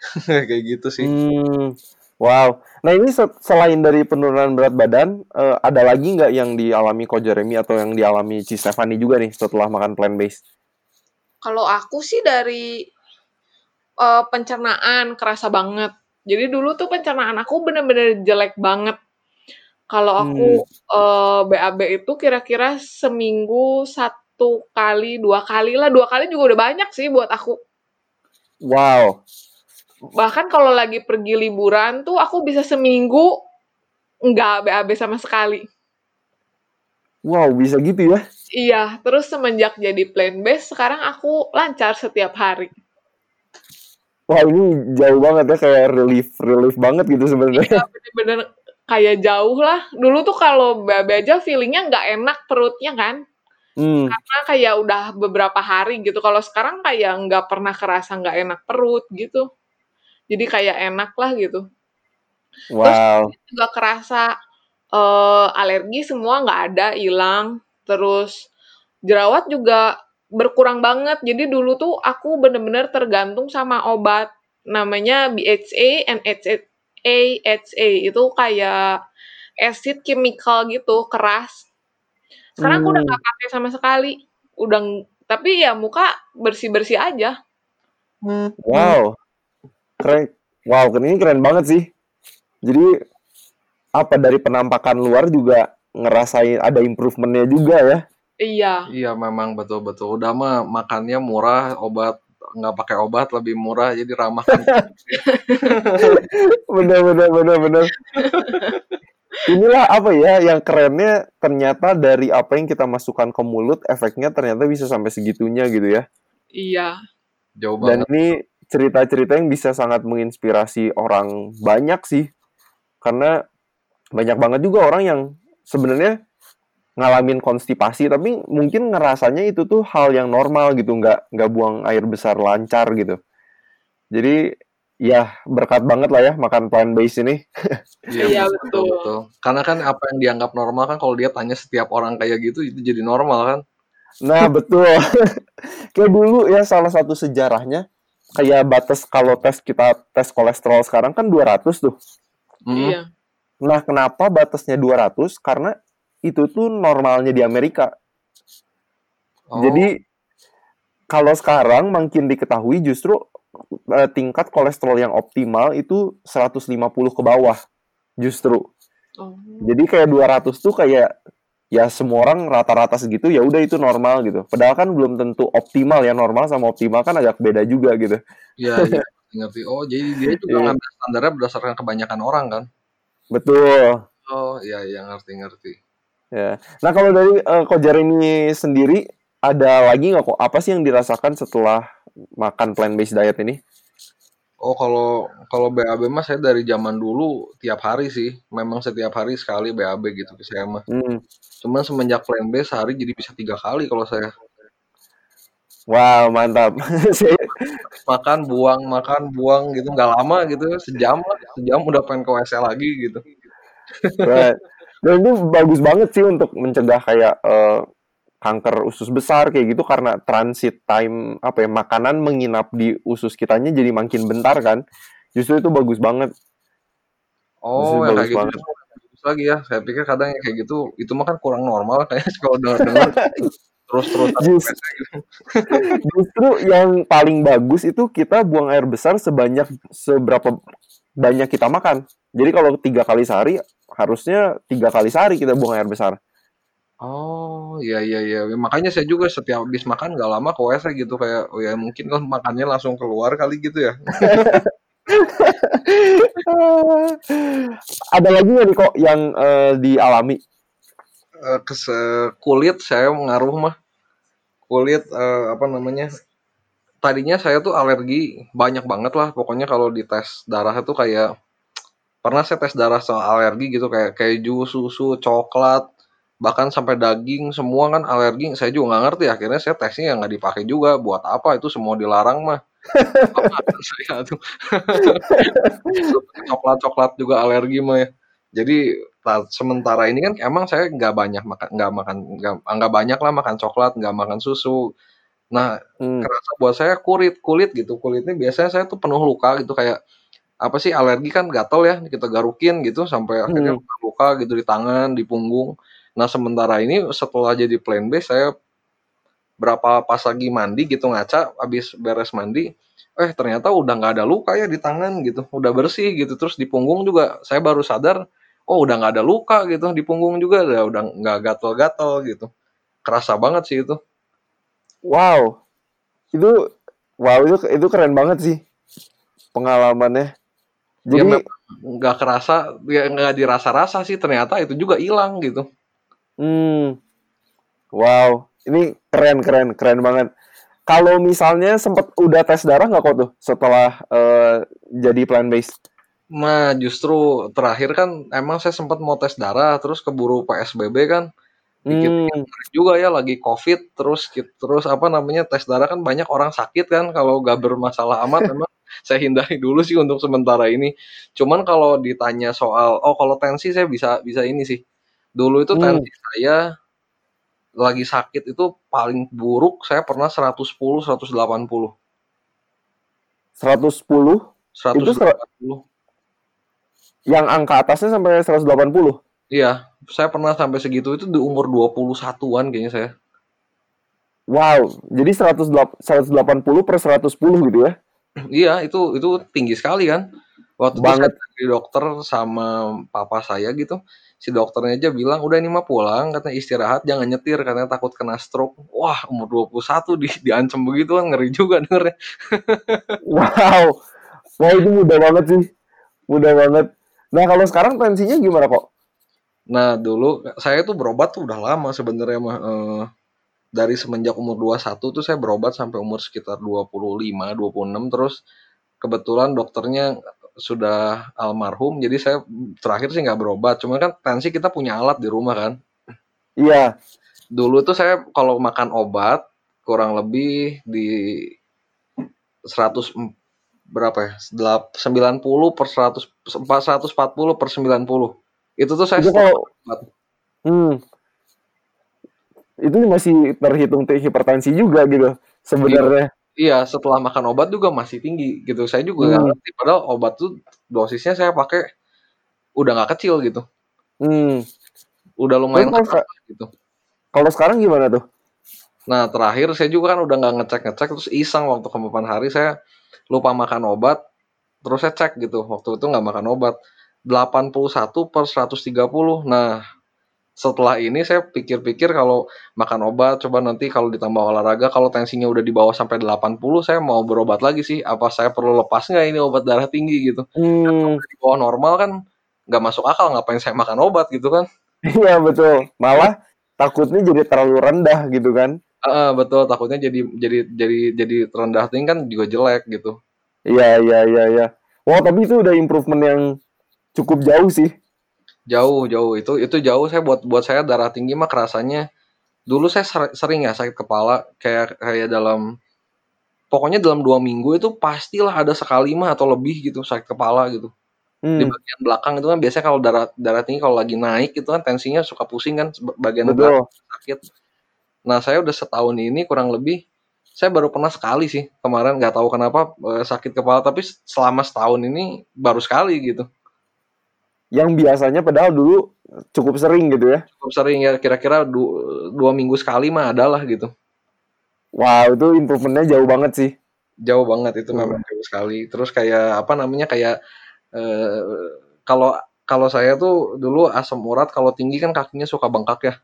[SPEAKER 2] Kayak gitu sih.
[SPEAKER 3] Hmm. Wow. Nah ini selain dari penurunan berat badan, uh, ada lagi nggak yang dialami Ko Jeremy atau yang dialami Ci Stefani juga nih setelah makan plant based?
[SPEAKER 1] Kalau aku sih dari uh, pencernaan kerasa banget. Jadi dulu tuh pencernaan aku bener-bener jelek banget. Kalau aku hmm. uh, eh, BAB itu kira-kira seminggu satu kali, dua kali lah. Dua kali juga udah banyak sih buat aku.
[SPEAKER 3] Wow
[SPEAKER 1] bahkan kalau lagi pergi liburan tuh aku bisa seminggu nggak BAB sama sekali.
[SPEAKER 3] Wow, bisa gitu ya?
[SPEAKER 1] Iya, terus semenjak jadi plan base, sekarang aku lancar setiap hari.
[SPEAKER 3] Wah, ini jauh banget ya, kayak relief, relief banget gitu sebenarnya. Iya,
[SPEAKER 1] bener-bener kayak jauh lah. Dulu tuh kalau BAB aja feelingnya nggak enak perutnya kan. Hmm. Karena kayak udah beberapa hari gitu. Kalau sekarang kayak nggak pernah kerasa nggak enak perut gitu jadi kayak enak lah gitu
[SPEAKER 3] wow
[SPEAKER 1] terus juga kerasa uh, alergi semua nggak ada hilang terus jerawat juga berkurang banget jadi dulu tuh aku bener-bener tergantung sama obat namanya BHA and AHA itu kayak acid chemical gitu keras. Sekarang hmm. aku udah hmm. gak pakai sama sekali. Udah tapi ya muka bersih bersih aja
[SPEAKER 3] wow. Keren. Wow ini keren banget sih. Jadi apa dari penampakan luar juga ngerasain ada improvementnya juga ya?
[SPEAKER 1] Iya.
[SPEAKER 2] Iya memang betul betul udah mah makannya murah obat nggak pakai obat lebih murah jadi ramah. Kan
[SPEAKER 3] bener bener bener bener. Inilah apa ya yang kerennya ternyata dari apa yang kita masukkan ke mulut efeknya ternyata bisa sampai segitunya gitu ya.
[SPEAKER 1] Iya.
[SPEAKER 2] Jauh banget.
[SPEAKER 3] dan ini cerita-cerita yang bisa sangat menginspirasi orang banyak sih. Karena banyak banget juga orang yang sebenarnya ngalamin konstipasi tapi mungkin ngerasanya itu tuh hal yang normal gitu nggak nggak buang air besar lancar gitu jadi ya berkat banget lah ya makan plant based ini
[SPEAKER 1] iya, iya betul. betul
[SPEAKER 2] karena kan apa yang dianggap normal kan kalau dia tanya setiap orang kayak gitu itu jadi normal kan
[SPEAKER 3] nah betul kayak dulu ya salah satu sejarahnya kayak batas kalau tes kita tes kolesterol sekarang kan 200 tuh.
[SPEAKER 1] Hmm. Iya.
[SPEAKER 3] Nah, kenapa batasnya 200? Karena itu tuh normalnya di Amerika. Oh. Jadi kalau sekarang makin diketahui justru uh, tingkat kolesterol yang optimal itu 150 ke bawah justru. Oh. Jadi kayak 200 tuh kayak ya semua orang rata-rata segitu ya udah itu normal gitu. Padahal kan belum tentu optimal ya normal sama optimal kan agak beda juga gitu.
[SPEAKER 2] Iya, iya. ngerti. Oh, jadi dia juga yeah. ngambil standarnya berdasarkan kebanyakan orang kan?
[SPEAKER 3] Betul.
[SPEAKER 2] Oh, iya iya ngerti-ngerti.
[SPEAKER 3] Ya. Nah, kalau dari uh, Kojar ini sendiri ada lagi nggak kok apa sih yang dirasakan setelah makan plant based diet ini?
[SPEAKER 2] Oh kalau kalau BAB mah saya dari zaman dulu tiap hari sih, memang setiap hari sekali BAB gitu saya mah. Hmm. Cuman semenjak plan B sehari jadi bisa tiga kali kalau saya.
[SPEAKER 3] Wow mantap.
[SPEAKER 2] makan buang makan buang gitu nggak lama gitu sejam lah sejam udah pengen ke WC lagi gitu.
[SPEAKER 3] right. Dan itu bagus banget sih untuk mencegah kayak uh, kanker usus besar kayak gitu karena transit time apa ya makanan menginap di usus kitanya jadi makin bentar kan. Justru itu bagus banget.
[SPEAKER 2] Oh ya kayak gitu. banget. bagus lagi ya. Saya pikir kadang kayak gitu itu mah kan kurang normal kayak kalau dengar dengar terus terus
[SPEAKER 3] Just, justru yang paling bagus itu kita buang air besar sebanyak seberapa banyak kita makan. Jadi kalau tiga kali sehari harusnya tiga kali sehari kita buang air besar
[SPEAKER 2] Oh, iya iya iya. Makanya saya juga setiap habis makan nggak lama ke WC gitu kayak oh ya mungkin kan makannya langsung keluar kali gitu ya.
[SPEAKER 3] Ada lagi nggak nih kok yang uh, dialami?
[SPEAKER 2] Uh, kes kulit saya mengaruh mah. Kulit uh, apa namanya? Tadinya saya tuh alergi banyak banget lah. Pokoknya kalau di tes darah itu kayak pernah saya tes darah soal alergi gitu kayak keju, susu, coklat, bahkan sampai daging semua kan alergi. Saya juga nggak ngerti akhirnya saya tesnya yang nggak dipakai juga. Buat apa? Itu semua dilarang mah. Coklat coklat juga alergi mah ya. Jadi sementara ini kan emang saya nggak banyak makan nggak makan nggak nggak banyak lah makan coklat nggak makan susu. Nah hmm. kerasa buat saya kulit kulit gitu. Kulitnya biasanya saya tuh penuh luka gitu kayak apa sih alergi kan gatel ya kita garukin gitu sampai akhirnya hmm. luka gitu di tangan di punggung. Nah sementara ini setelah jadi plan B saya berapa pas lagi mandi gitu ngaca habis beres mandi eh ternyata udah nggak ada luka ya di tangan gitu udah bersih gitu. Terus di punggung juga saya baru sadar oh udah nggak ada luka gitu di punggung juga udah udah nggak gatel-gatel gitu. Kerasa banget sih itu.
[SPEAKER 3] Wow. Itu wow itu itu keren banget sih pengalamannya
[SPEAKER 2] jadi ya, nggak kerasa ya nggak dirasa-rasa sih ternyata itu juga hilang gitu
[SPEAKER 3] hmm wow ini keren keren keren banget kalau misalnya sempat udah tes darah nggak kok tuh setelah uh, jadi plan base?
[SPEAKER 2] Nah justru terakhir kan emang saya sempat mau tes darah terus keburu PSBB kan dikit hmm. juga ya lagi covid terus terus apa namanya tes darah kan banyak orang sakit kan kalau gak bermasalah amat emang saya hindari dulu sih untuk sementara ini cuman kalau ditanya soal oh kalau tensi saya bisa bisa ini sih dulu itu hmm. tensi saya lagi sakit itu paling buruk saya pernah 110 180. 110?
[SPEAKER 3] 110? Itu Yang angka atasnya sampai 180?
[SPEAKER 2] Iya, saya pernah sampai segitu itu di umur 21-an kayaknya saya.
[SPEAKER 3] Wow, jadi 180 per 110 gitu ya?
[SPEAKER 2] Iya, itu itu tinggi sekali kan. Waktu Banget. itu saya di dokter sama papa saya gitu si dokternya aja bilang udah ini mah pulang katanya istirahat jangan nyetir karena takut kena stroke. Wah umur 21 di diancam begitu kan ngeri juga dengernya.
[SPEAKER 3] Wow. Wah itu mudah banget sih. Mudah banget. Nah kalau sekarang tensinya gimana kok?
[SPEAKER 2] Nah dulu saya tuh berobat tuh udah lama sebenarnya mah eh, dari semenjak umur 21 tuh saya berobat sampai umur sekitar 25 26 terus kebetulan dokternya sudah almarhum jadi saya terakhir sih nggak berobat. Cuma kan tensi kita punya alat di rumah kan.
[SPEAKER 3] Iya.
[SPEAKER 2] Dulu tuh saya kalau makan obat kurang lebih di 100 berapa ya? 90 per 100 440 per 90 itu tuh saya
[SPEAKER 3] itu kalau, hmm, itu masih terhitung hipertensi juga gitu sebenarnya
[SPEAKER 2] Iya, setelah makan obat juga masih tinggi gitu. Saya juga hmm. ngerti padahal obat tuh dosisnya saya pakai udah nggak kecil gitu.
[SPEAKER 3] Hmm.
[SPEAKER 2] Udah lumayan
[SPEAKER 3] kalau, gitu. Kalau sekarang gimana tuh?
[SPEAKER 2] Nah, terakhir saya juga kan udah nggak ngecek-ngecek terus iseng waktu kemarin hari saya lupa makan obat. Terus saya cek gitu. Waktu itu nggak makan obat. 81 per 130. Nah, setelah ini saya pikir-pikir kalau makan obat coba nanti kalau ditambah olahraga kalau tensinya udah di bawah sampai 80 saya mau berobat lagi sih. Apa saya perlu lepas nggak ini obat darah tinggi gitu?
[SPEAKER 3] Hmm.
[SPEAKER 2] di bawah normal kan nggak masuk akal ngapain saya makan obat gitu kan?
[SPEAKER 3] Iya betul. Malah takutnya jadi terlalu rendah gitu kan?
[SPEAKER 2] Uh, betul. Takutnya jadi jadi jadi jadi rendah tinggi kan juga jelek gitu.
[SPEAKER 3] Iya iya iya iya. Wah tapi itu udah improvement yang cukup jauh sih
[SPEAKER 2] Jauh jauh, itu itu jauh saya buat buat saya darah tinggi mah kerasanya dulu saya sering ya sakit kepala kayak kayak dalam pokoknya dalam dua minggu itu pastilah ada sekali mah atau lebih gitu sakit kepala gitu. Hmm. Di bagian belakang itu kan biasanya kalau darah darah tinggi kalau lagi naik itu kan tensinya suka pusing kan bagian belakang sakit. Nah, saya udah setahun ini kurang lebih saya baru pernah sekali sih kemarin nggak tahu kenapa eh, sakit kepala tapi selama setahun ini baru sekali gitu
[SPEAKER 3] yang biasanya padahal dulu cukup sering gitu ya.
[SPEAKER 2] Cukup sering ya kira-kira du dua minggu sekali mah adalah gitu.
[SPEAKER 3] Wow itu improvementnya jauh banget sih.
[SPEAKER 2] Jauh banget itu memang jauh sekali. Terus kayak apa namanya kayak eh, kalau kalau saya tuh dulu asam urat kalau tinggi kan kakinya suka bengkak ya.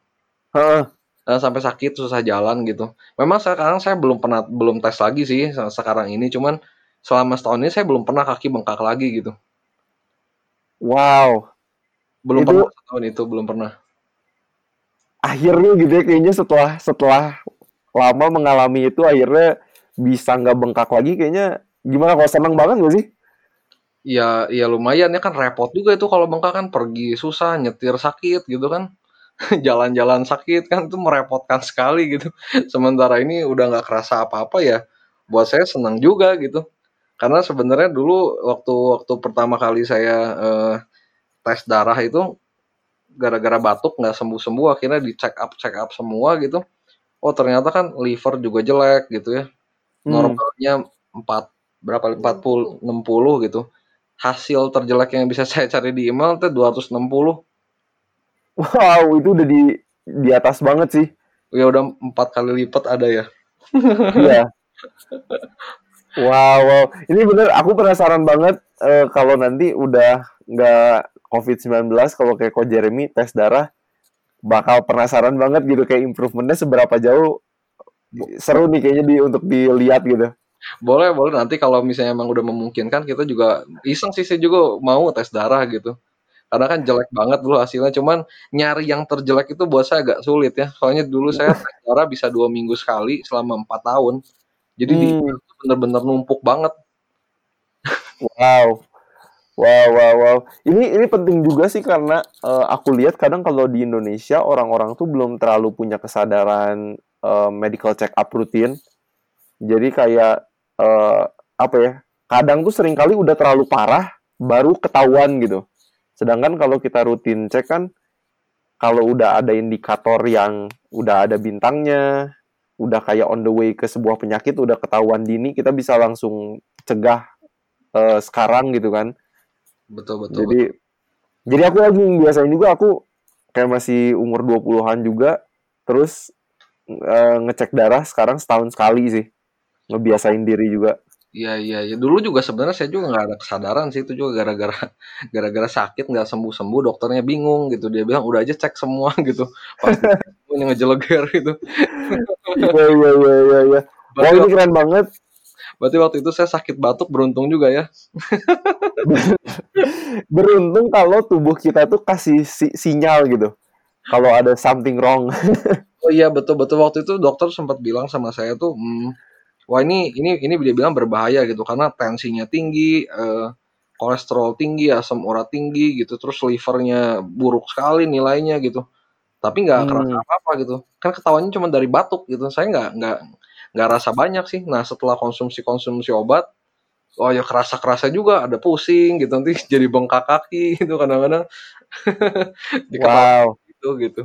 [SPEAKER 3] Heeh.
[SPEAKER 2] sampai sakit susah jalan gitu. Memang sekarang saya belum pernah belum tes lagi sih sekarang ini. Cuman selama setahun ini saya belum pernah kaki bengkak lagi gitu
[SPEAKER 3] Wow.
[SPEAKER 2] Belum itu, pernah tahun itu belum pernah.
[SPEAKER 3] Akhirnya gitu ya kayaknya setelah setelah lama mengalami itu akhirnya bisa nggak bengkak lagi kayaknya gimana kalau seneng banget gak sih?
[SPEAKER 2] Ya, ya lumayan ya kan repot juga itu kalau bengkak kan pergi susah, nyetir sakit gitu kan. Jalan-jalan sakit kan itu merepotkan sekali gitu. Sementara ini udah nggak kerasa apa-apa ya. Buat saya senang juga gitu. Karena sebenarnya dulu waktu waktu pertama kali saya uh, tes darah itu gara-gara batuk nggak sembuh-sembuh akhirnya di check up check up semua gitu oh ternyata kan liver juga jelek gitu ya
[SPEAKER 3] Hmm.
[SPEAKER 2] normalnya 4 berapa 40 60 gitu hasil terjelek yang bisa saya cari di email itu 260
[SPEAKER 3] Wow, itu udah di di atas banget sih.
[SPEAKER 2] ya udah empat kali lipat ada ya
[SPEAKER 3] Iya. Wow, wow. Ini bener, aku penasaran banget eh, kalau nanti udah nggak COVID-19, kalau kayak Ko Jeremy tes darah, bakal penasaran banget gitu kayak improvementnya seberapa jauh. Seru nih kayaknya di untuk dilihat gitu.
[SPEAKER 2] boleh boleh nanti kalau misalnya emang udah memungkinkan kita juga iseng sih saya juga mau tes darah gitu karena kan jelek banget dulu hasilnya cuman nyari yang terjelek itu buat saya agak sulit ya soalnya dulu saya tes darah bisa dua minggu sekali selama empat tahun jadi di
[SPEAKER 3] Hmm.
[SPEAKER 2] Bener-bener numpuk banget
[SPEAKER 3] Wow. Wow, wow, wow. Ini ini penting juga sih karena eh, aku lihat kadang kalau di Indonesia orang-orang tuh belum terlalu punya kesadaran eh, medical check up rutin. Jadi kayak eh, apa ya? Kadang tuh sering kali udah terlalu parah baru ketahuan gitu. Sedangkan kalau kita rutin cek kan kalau udah ada indikator yang udah ada bintangnya, udah kayak on the way ke sebuah penyakit, udah ketahuan dini, kita bisa langsung cegah eh, sekarang gitu kan.
[SPEAKER 2] betul betul,
[SPEAKER 3] Jadi jadi aku lagi biasain juga aku kayak masih umur 20-an juga terus eh, ngecek darah sekarang setahun sekali sih. Ngebiasain diri juga.
[SPEAKER 2] Iya iya ya. Dulu juga sebenarnya saya juga nggak ada kesadaran sih itu juga gara-gara gara-gara sakit nggak sembuh-sembuh dokternya bingung gitu dia bilang udah aja cek semua gitu pasti ngejeleger gitu.
[SPEAKER 3] Iya iya iya iya iya. Wah ini keren banget.
[SPEAKER 2] berarti waktu itu saya sakit batuk beruntung juga ya.
[SPEAKER 3] Beruntung kalau tubuh kita tuh kasih si- sinyal gitu. Kalau ada something wrong.
[SPEAKER 2] Oh iya betul betul waktu itu dokter sempat bilang sama saya tuh, hmm, wah ini ini ini dia bilang berbahaya gitu karena tensinya tinggi, eh, kolesterol tinggi, asam urat tinggi gitu, terus livernya buruk sekali nilainya gitu. Tapi nggak
[SPEAKER 3] Hmm.
[SPEAKER 2] kerasa apa-apa gitu. Kan ketawanya cuma dari batuk gitu. Saya nggak nggak nggak rasa banyak sih. Nah setelah konsumsi konsumsi obat, oh ya kerasa kerasa juga ada pusing gitu nanti jadi bengkak kaki gitu kadang-kadang
[SPEAKER 3] Wow.
[SPEAKER 2] gitu gitu.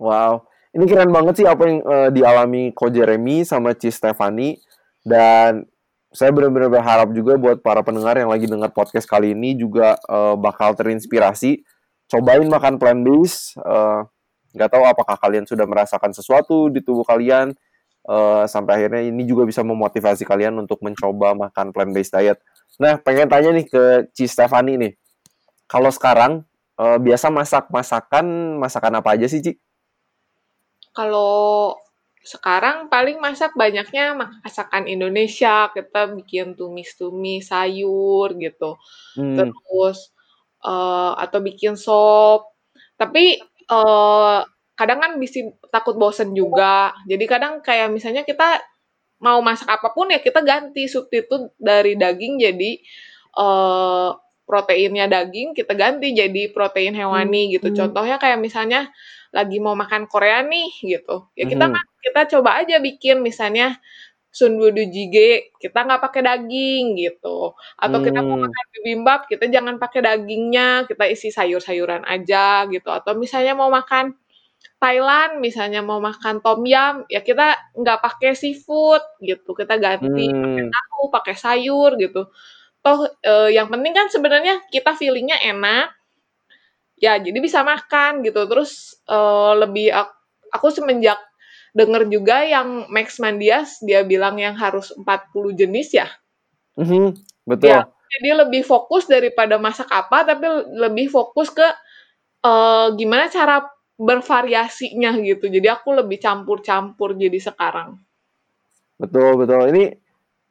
[SPEAKER 3] Wow. Ini keren banget sih apa yang eh, dialami Ko Jeremy sama Ci Stefani dan saya benar-benar berharap juga buat para pendengar yang lagi dengar podcast kali ini juga eh, bakal terinspirasi. Cobain makan plant based. nggak tahu apakah kalian sudah merasakan sesuatu di tubuh kalian eh, sampai akhirnya ini juga bisa memotivasi kalian untuk mencoba makan plant based diet. Nah, pengen tanya nih ke Ci Stefani nih. Kalau sekarang eh, biasa masak masakan masakan apa aja sih Ci?
[SPEAKER 1] Kalau sekarang paling masak banyaknya masakan Indonesia, kita bikin tumis-tumis sayur gitu.
[SPEAKER 3] Hmm.
[SPEAKER 1] Terus eh, atau bikin sop. Tapi eh, kadang kan bisa takut bosen juga. Jadi kadang kayak misalnya kita mau masak apa pun ya kita ganti substitut dari daging jadi eh, proteinnya daging kita ganti jadi protein hewani gitu.
[SPEAKER 3] Hmm.
[SPEAKER 1] Contohnya kayak misalnya lagi mau makan Korea nih gitu. Ya kita
[SPEAKER 3] Mhm.
[SPEAKER 1] kita coba aja bikin misalnya sundudu jjigae kita nggak pakai daging gitu. Atau kita mau
[SPEAKER 3] Hmm.
[SPEAKER 1] makan bibimbap kita jangan pakai dagingnya, kita isi sayur-sayuran aja gitu. Atau misalnya mau makan Thailand, misalnya mau makan tom yum, ya kita nggak pakai seafood gitu. Kita ganti pakai
[SPEAKER 3] Hmm.
[SPEAKER 1] tahu, pakai sayur gitu. Toh eh, yang penting kan sebenarnya kita feelingnya enak, ya jadi bisa makan gitu. Terus eh, lebih ak- aku semenjak denger juga yang Max Mandias dia bilang yang harus 40 jenis ya.
[SPEAKER 3] Mhm, betul.
[SPEAKER 1] Ya, jadi lebih fokus daripada masak apa, tapi lebih fokus ke eh, gimana cara bervariasinya gitu. Jadi aku lebih campur-campur jadi sekarang.
[SPEAKER 3] Betul, betul. Ini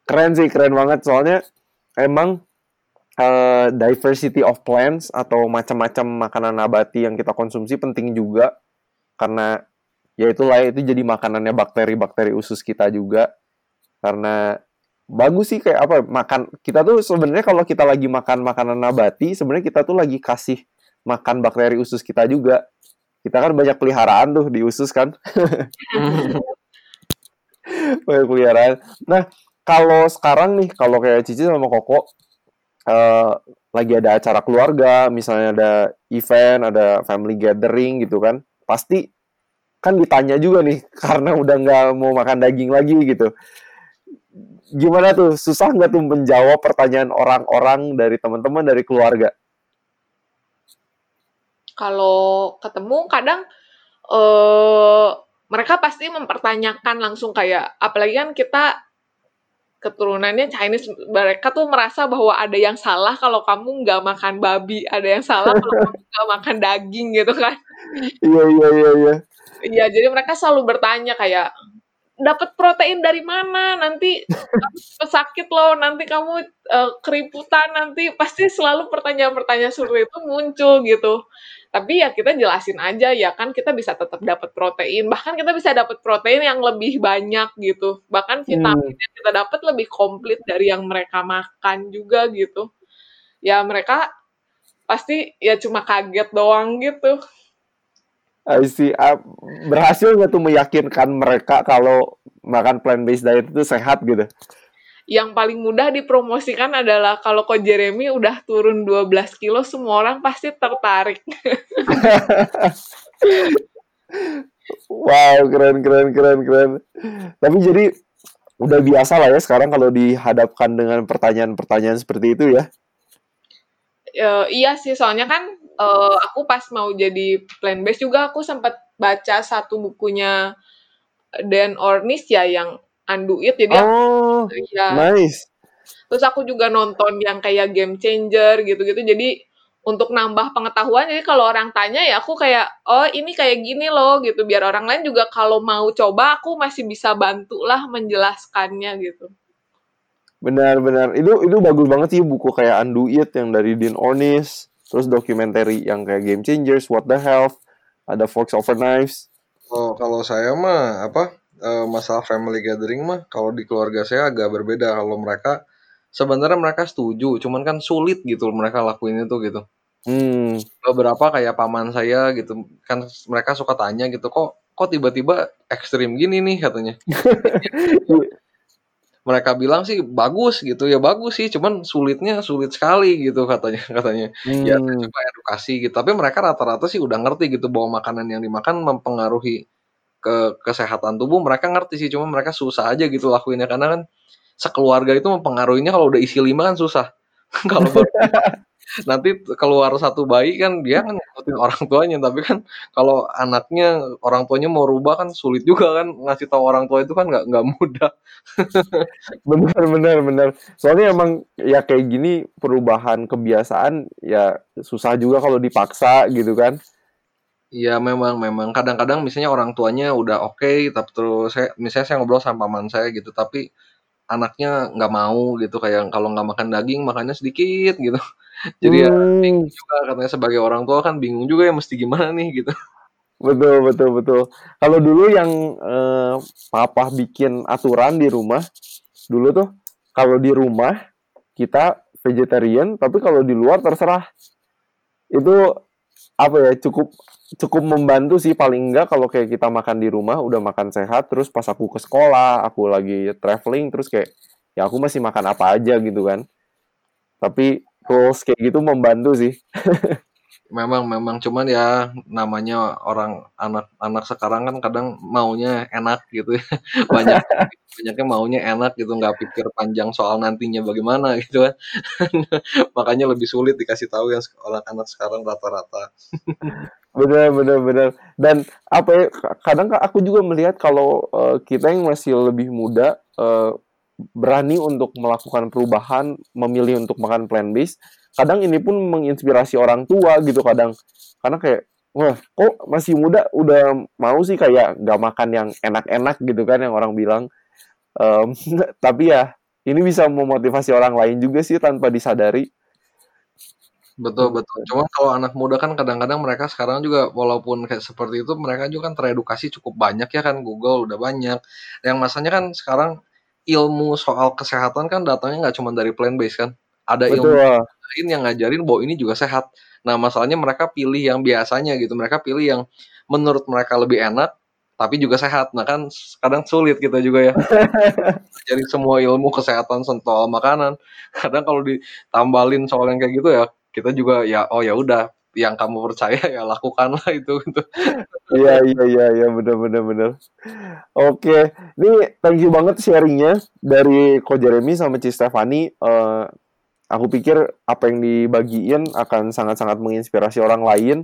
[SPEAKER 3] keren sih, keren banget. Soalnya emang eh, diversity of plants atau macam-macam makanan nabati yang kita konsumsi penting juga karena ya itulah itu jadi makanannya bakteri-bakteri usus kita juga. Karena bagus sih kayak apa makan kita tuh sebenarnya kalau kita lagi makan makanan nabati sebenarnya kita tuh lagi kasih makan bakteri usus kita juga. Kita kan banyak peliharaan tuh di usus kan. banyak peliharaan. Nah, kalau sekarang nih, kalau kayak Cici sama Koko, eh, lagi ada acara keluarga, misalnya ada event, ada family gathering gitu kan, pasti kan ditanya juga nih karena udah nggak mau makan daging lagi gitu. Gimana tuh susah nggak tuh menjawab pertanyaan orang-orang dari teman-teman dari keluarga?
[SPEAKER 1] Kalau ketemu kadang uh, mereka pasti mempertanyakan langsung kayak apalagi kan kita keturunannya Chinese mereka tuh merasa bahwa ada yang salah kalau kamu nggak makan babi ada yang salah kalau kamu nggak makan daging gitu kan.
[SPEAKER 3] Iya iya iya iya.
[SPEAKER 1] Iya jadi mereka selalu bertanya kayak dapat protein dari mana? Nanti sakit loh nanti kamu uh, keriputan nanti pasti selalu pertanyaan-pertanyaan seperti itu muncul gitu tapi ya kita jelasin aja ya kan kita bisa tetap dapat protein bahkan kita bisa dapat protein yang lebih banyak gitu bahkan vitamin hmm. yang kita dapat lebih komplit dari yang mereka makan juga gitu ya mereka pasti ya cuma kaget doang gitu
[SPEAKER 3] I see. Uh, berhasil nggak tuh meyakinkan mereka kalau makan plant based diet itu sehat gitu?
[SPEAKER 1] Yang paling mudah dipromosikan adalah kalau Ko Jeremy udah turun 12 kilo, semua orang pasti tertarik.
[SPEAKER 3] wow, keren, keren, keren, keren. Tapi jadi udah biasa lah ya sekarang kalau dihadapkan dengan pertanyaan-pertanyaan seperti itu ya.
[SPEAKER 1] Uh, iya sih, soalnya kan uh, aku pas mau jadi plan base juga aku sempat baca satu bukunya Dan Ornish ya yang Anduit jadi
[SPEAKER 3] oh, aku, ya. nice.
[SPEAKER 1] Terus aku juga nonton yang kayak game changer gitu-gitu. Jadi untuk nambah pengetahuan jadi kalau orang tanya ya aku kayak oh ini kayak gini loh gitu biar orang lain juga kalau mau coba aku masih bisa bantu lah menjelaskannya gitu
[SPEAKER 3] benar-benar itu itu bagus banget sih buku kayak Anduit yang dari Dean Ornish terus dokumenter yang kayak Game Changers What the Health ada Forks Over Knives
[SPEAKER 2] oh kalau saya mah apa uh, masalah family gathering mah kalau di keluarga saya agak berbeda. Kalau mereka sebenarnya mereka setuju cuman kan sulit gitu mereka lakuin itu gitu. Hmm. beberapa kayak paman saya gitu kan mereka suka tanya gitu kok kok tiba-tiba ekstrim gini nih? katanya. Mereka bilang sih bagus gitu. Ya bagus sih cuman sulitnya sulit sekali gitu katanya katanya. Ya, hmm. ya coba edukasi gitu. Tapi mereka rata-rata sih udah ngerti gitu bahwa makanan yang dimakan mempengaruhi ke kesehatan tubuh mereka ngerti sih cuma mereka susah aja gitu lakuinnya. Karena kan sekeluarga itu mempengaruhinya kalau udah isi lima kan susah. Kalau nanti keluar satu bayi kan dia kan ngikutin orang tuanya. Tapi kan kalau anaknya orang tuanya mau rubah kan sulit juga kan ngasih tahu orang tua itu kan nggak nggak mudah.
[SPEAKER 3] Benar benar benar. Soalnya emang ya kayak gini perubahan kebiasaan ya susah juga kalau dipaksa gitu kan
[SPEAKER 2] Iya memang memang. Kadang-kadang misalnya orang tuanya udah oke okay, tapi terus saya misalnya saya ngobrol sama paman saya gitu tapi anaknya nggak mau gitu kayak kalau nggak makan daging makannya sedikit gitu. Jadi ya hmm. bingung juga katanya sebagai orang tua kan bingung juga ya mesti gimana nih gitu.
[SPEAKER 3] Betul betul betul. Kalau dulu yang eh, papa bikin aturan di rumah dulu tuh kalau di rumah kita vegetarian tapi kalau di luar terserah. Itu apa ya cukup cukup membantu sih paling enggak kalau kayak kita makan di rumah udah makan sehat terus pas aku ke sekolah aku lagi traveling terus kayak ya aku masih makan apa aja gitu kan. Tapi rules kayak gitu membantu sih
[SPEAKER 2] memang memang. Cuman ya namanya orang anak-anak sekarang kan kadang maunya enak gitu ya. Banyak banyaknya maunya enak gitu. Nggak pikir panjang soal nantinya bagaimana gitu kan. Makanya lebih sulit dikasih tahu yang anak-anak sekarang rata-rata.
[SPEAKER 3] Benar benar benar. Dan apa ya kadang aku juga melihat kalau uh, kita yang masih lebih muda uh, berani untuk melakukan perubahan memilih untuk makan plant based kadang ini pun menginspirasi orang tua gitu kadang karena kayak wah kok masih muda udah mau sih kayak nggak makan yang enak-enak gitu kan yang orang bilang um, tapi ya ini bisa memotivasi orang lain juga sih tanpa disadari
[SPEAKER 2] Betul betul. Cuma kalau anak muda kan kadang-kadang mereka sekarang juga walaupun kayak seperti itu mereka juga kan teredukasi cukup banyak ya kan Google udah banyak. Yang masanya kan sekarang ilmu soal kesehatan kan datangnya nggak cuma dari plant based kan. Ada Betul. ilmu lain yang ngajarin bahwa ini juga sehat. Nah, masalahnya mereka pilih yang biasanya gitu. Mereka pilih yang menurut mereka lebih enak tapi juga sehat. Nah kan kadang sulit kita juga ya. Jadi semua ilmu kesehatan soal makanan. Kadang kalau ditambalin soal yang kayak gitu ya, kita juga ya oh ya udah yang kamu percaya ya lakukanlah itu gitu.
[SPEAKER 3] Iya iya iya iya benar benar benar. Oke, ini thank you banget sharingnya dari Ko Jeremy sama Ci Stefani. Uh, aku pikir apa yang dibagiin akan sangat-sangat menginspirasi orang lain.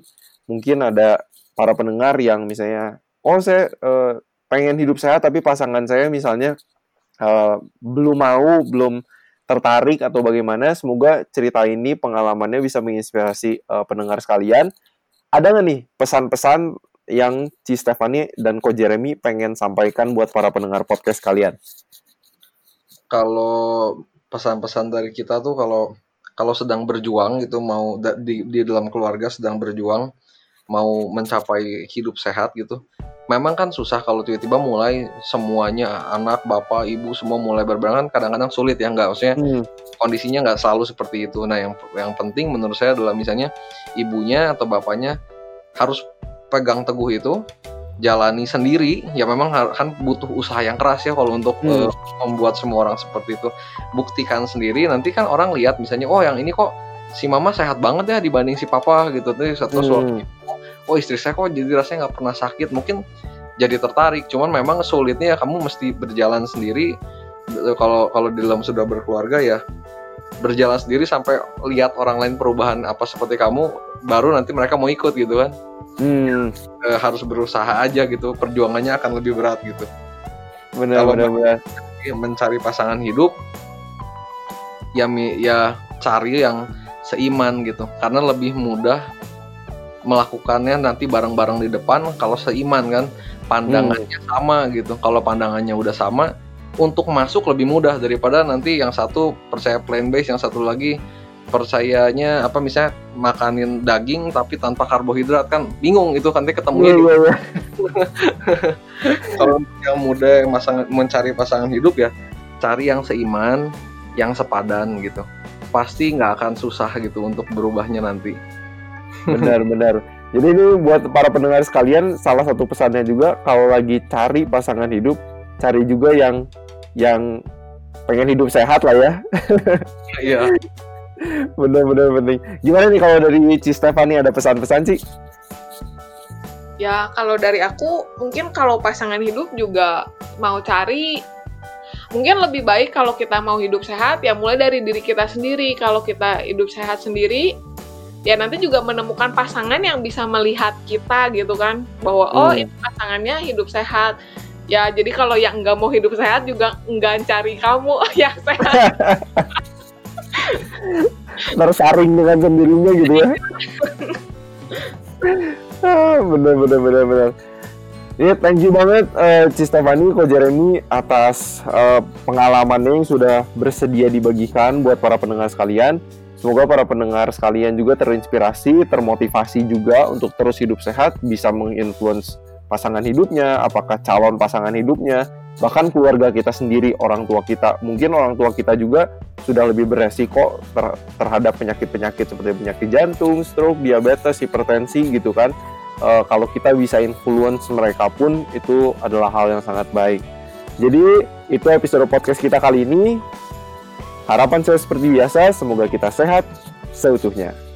[SPEAKER 3] Mungkin ada para pendengar yang misalnya oh saya uh, pengen hidup sehat tapi pasangan saya misalnya uh, belum mau belum tertarik atau bagaimana semoga cerita ini pengalamannya bisa menginspirasi uh, pendengar sekalian ada nggak nih pesan-pesan yang Ci Stefani dan Ko Jeremy pengen sampaikan buat para pendengar podcast kalian?
[SPEAKER 2] Kalau pesan-pesan dari kita tuh kalau kalau sedang berjuang gitu mau di, di dalam keluarga sedang berjuang mau mencapai hidup sehat gitu memang kan susah kalau tiba-tiba mulai semuanya anak bapak ibu semua mulai berbarengan kadang-kadang sulit ya nggak maksudnya hmm. kondisinya nggak selalu seperti itu nah yang yang penting menurut saya adalah misalnya ibunya atau bapaknya harus pegang teguh itu jalani sendiri ya memang kan butuh usaha yang keras ya kalau untuk hmm. uh, membuat semua orang seperti itu. Buktikan sendiri nanti kan orang lihat misalnya oh yang ini kok si mama sehat banget ya dibanding si papa gitu. Tuh satu hmm. oh istri saya kok jadi rasanya nggak pernah sakit. Mungkin jadi tertarik cuman memang sulitnya kamu mesti berjalan sendiri. Kalau kalau di dalam sudah berkeluarga ya berjalan sendiri sampai lihat orang lain perubahan apa seperti kamu baru nanti mereka mau ikut gitu kan hmm. e, harus berusaha aja gitu perjuangannya akan lebih berat gitu
[SPEAKER 3] benar kalau benar, benar.
[SPEAKER 2] mencari pasangan hidup ya ya cari yang seiman gitu karena lebih mudah melakukannya nanti bareng-bareng di depan kalau seiman kan pandangannya hmm. sama gitu kalau pandangannya udah sama untuk masuk lebih mudah daripada nanti yang satu percaya plant based yang satu lagi percayanya apa misalnya makanin daging tapi tanpa karbohidrat kan bingung itu kan ketemu yeah, yeah, yeah. kalau yang muda yang masang, mencari pasangan hidup ya cari yang seiman yang sepadan gitu. Pasti nggak akan susah gitu untuk berubahnya nanti.
[SPEAKER 3] Benar benar. Jadi ini buat para pendengar sekalian salah satu pesannya juga kalau lagi cari pasangan hidup cari juga yang yang pengen hidup sehat lah ya.
[SPEAKER 2] Iya.
[SPEAKER 3] Benar-benar penting gimana nih kalau dari Ci Stefani ada pesan-pesan sih?
[SPEAKER 1] Ya kalau dari aku mungkin kalau pasangan hidup juga mau cari mungkin lebih baik kalau kita mau hidup sehat ya mulai dari diri kita sendiri. Kalau kita hidup sehat sendiri ya nanti juga menemukan pasangan yang bisa melihat kita gitu kan. Bahwa oh hmm. ini pasangannya hidup sehat ya jadi kalau yang nggak mau hidup sehat juga nggak cari kamu. Yang sehat.
[SPEAKER 3] Tersaring dengan sendirinya gitu ya. Ah, bener bener bener bener Ya, yeah, thank you banget uh, Stefani, Ko Jeremy atas uh, pengalamannya yang sudah bersedia dibagikan buat para pendengar sekalian. Semoga para pendengar sekalian juga terinspirasi, termotivasi juga untuk terus hidup sehat, bisa menginfluence pasangan hidupnya, apakah calon pasangan hidupnya, bahkan keluarga kita sendiri, orang tua kita. Mungkin orang tua kita juga sudah lebih beresiko ter terhadap penyakit-penyakit seperti penyakit jantung, stroke, diabetes, hipertensi gitu kan. E, kalau kita bisa influence mereka pun itu adalah hal yang sangat baik. Jadi itu episode podcast kita kali ini. Harapan saya seperti biasa, semoga kita sehat seutuhnya.